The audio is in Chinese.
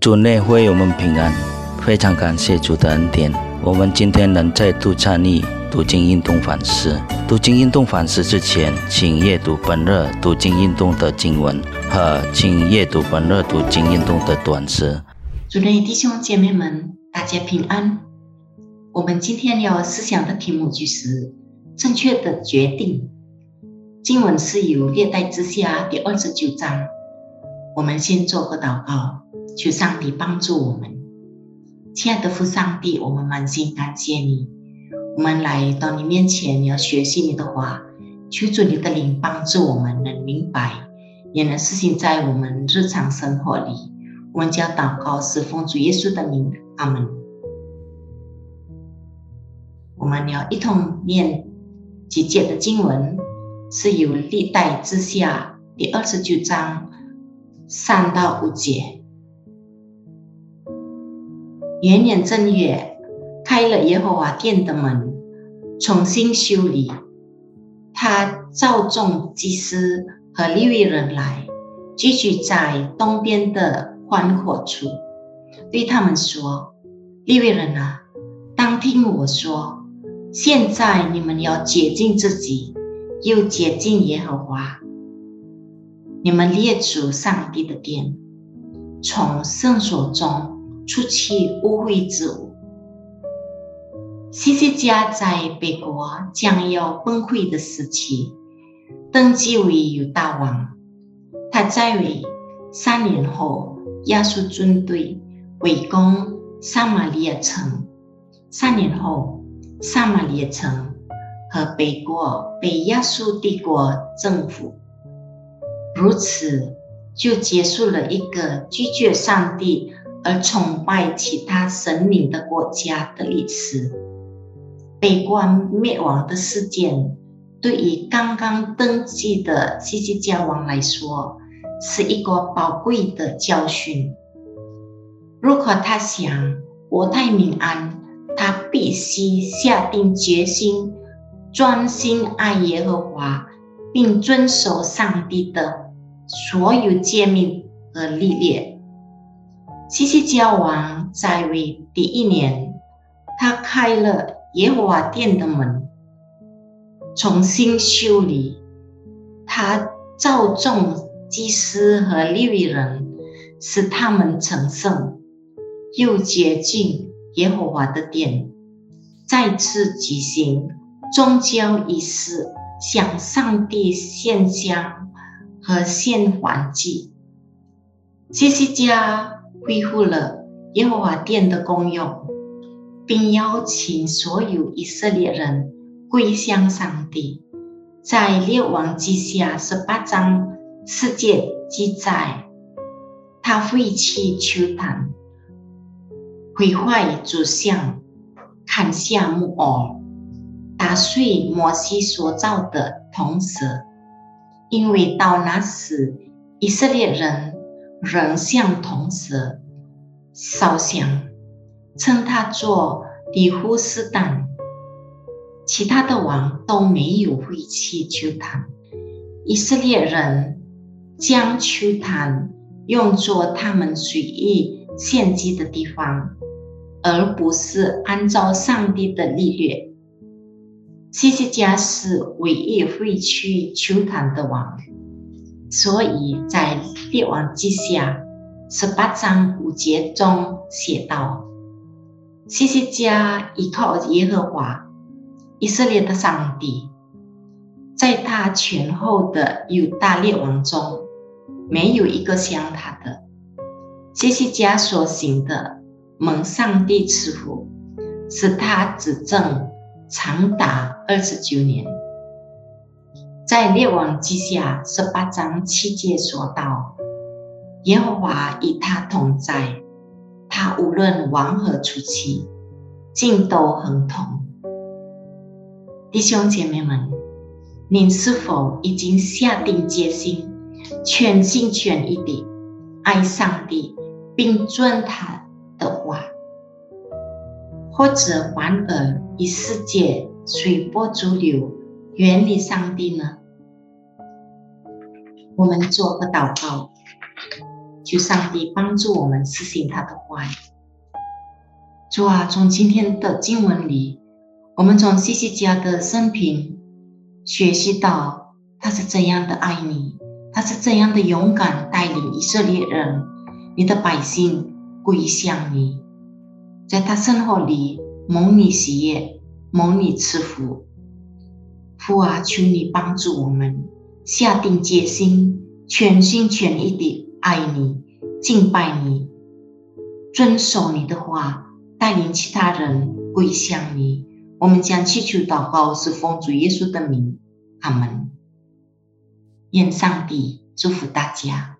主内会我们平安，非常感谢主的恩典。我们今天能再度参与读经运动反思。读经运动反思之前，请阅读本日读经运动的经文和请阅读本日读经运动的短诗。主内弟兄姐妹们，大家平安。我们今天要思想的题目就是正确的决定。经文是由列代之下第二十九章。我们先做个祷告。求上帝帮助我们，亲爱的父上帝，我们满心感谢你。我们来到你面前，要学习你的话，求主你的灵帮助我们能明白，也能实行在我们日常生活里。我们将祷告是奉主耶稣的名，阿门。我们要一同念几节的经文，是由历代之下第二十九章三到五节。元年正月，开了耶和华殿的门，重新修理。他召众祭司和利未人来，聚集在东边的宽阔处，对他们说：“利未人啊，当听我说，现在你们要洁净自己，又洁净耶和华，你们列祖上帝的殿，从圣所中。”出去污秽之物。西西家在北国将要崩溃的时期，登基为犹大王。他在位三年后，亚述军队围攻撒玛利亚城。三年后，撒玛利亚城和北国被亚述帝国征服。如此，就结束了一个拒绝上帝。而崇拜其他神明的国家的历史，北国灭亡的事件，对于刚刚登基的西西家王来说，是一个宝贵的教训。如果他想国泰民安，他必须下定决心，专心爱耶和华，并遵守上帝的所有诫命和律例。西西家王在位第一年，他开了耶和华殿的门，重新修理。他召众祭司和利未人，使他们成圣，又洁净耶和华的殿，再次举行宗教仪式，向上帝献香和献燔祭。西西家。恢复了耶和华殿的功用，并邀请所有以色列人归向上帝。在列王记下十八章世界记载，他废弃秋坛，毁坏主像，砍下木偶，打碎摩西所造的铜蛇，因为到那时以色列人。人像铜蛇烧香，称他做底呼斯旦。其他的王都没有废弃秋坛。以色列人将秋坛用作他们随意献祭的地方，而不是按照上帝的律律。西西家是唯一会去秋坛的王。所以在列王记下十八章五节中写道：“西西家依靠耶和华以色列的上帝，在他前后的犹大列王中，没有一个像他的。西西家所行的蒙上帝赐福，使他执政长达二十九年。”在列王记下十八章七节说道：“耶和华与他同在，他无论往何处去，尽都亨通。”弟兄姐妹们，您是否已经下定决心，全心全意地爱上帝，并遵他的话，或者反而与世界随波逐流，远离上帝呢？我们做个祷告，求上帝帮助我们实行他的话语。主啊，从今天的经文里，我们从西西家的生平学习到他是怎样的爱你，他是怎样的勇敢带领以色列人，你的百姓归向你，在他生活里蒙你喜悦，蒙你赐福。父啊，求你帮助我们下定决心，全心全意地爱你、敬拜你、遵守你的话。带领其他人归向你，我们将祈求祷告是奉主耶稣的名，阿门。愿上帝祝福大家。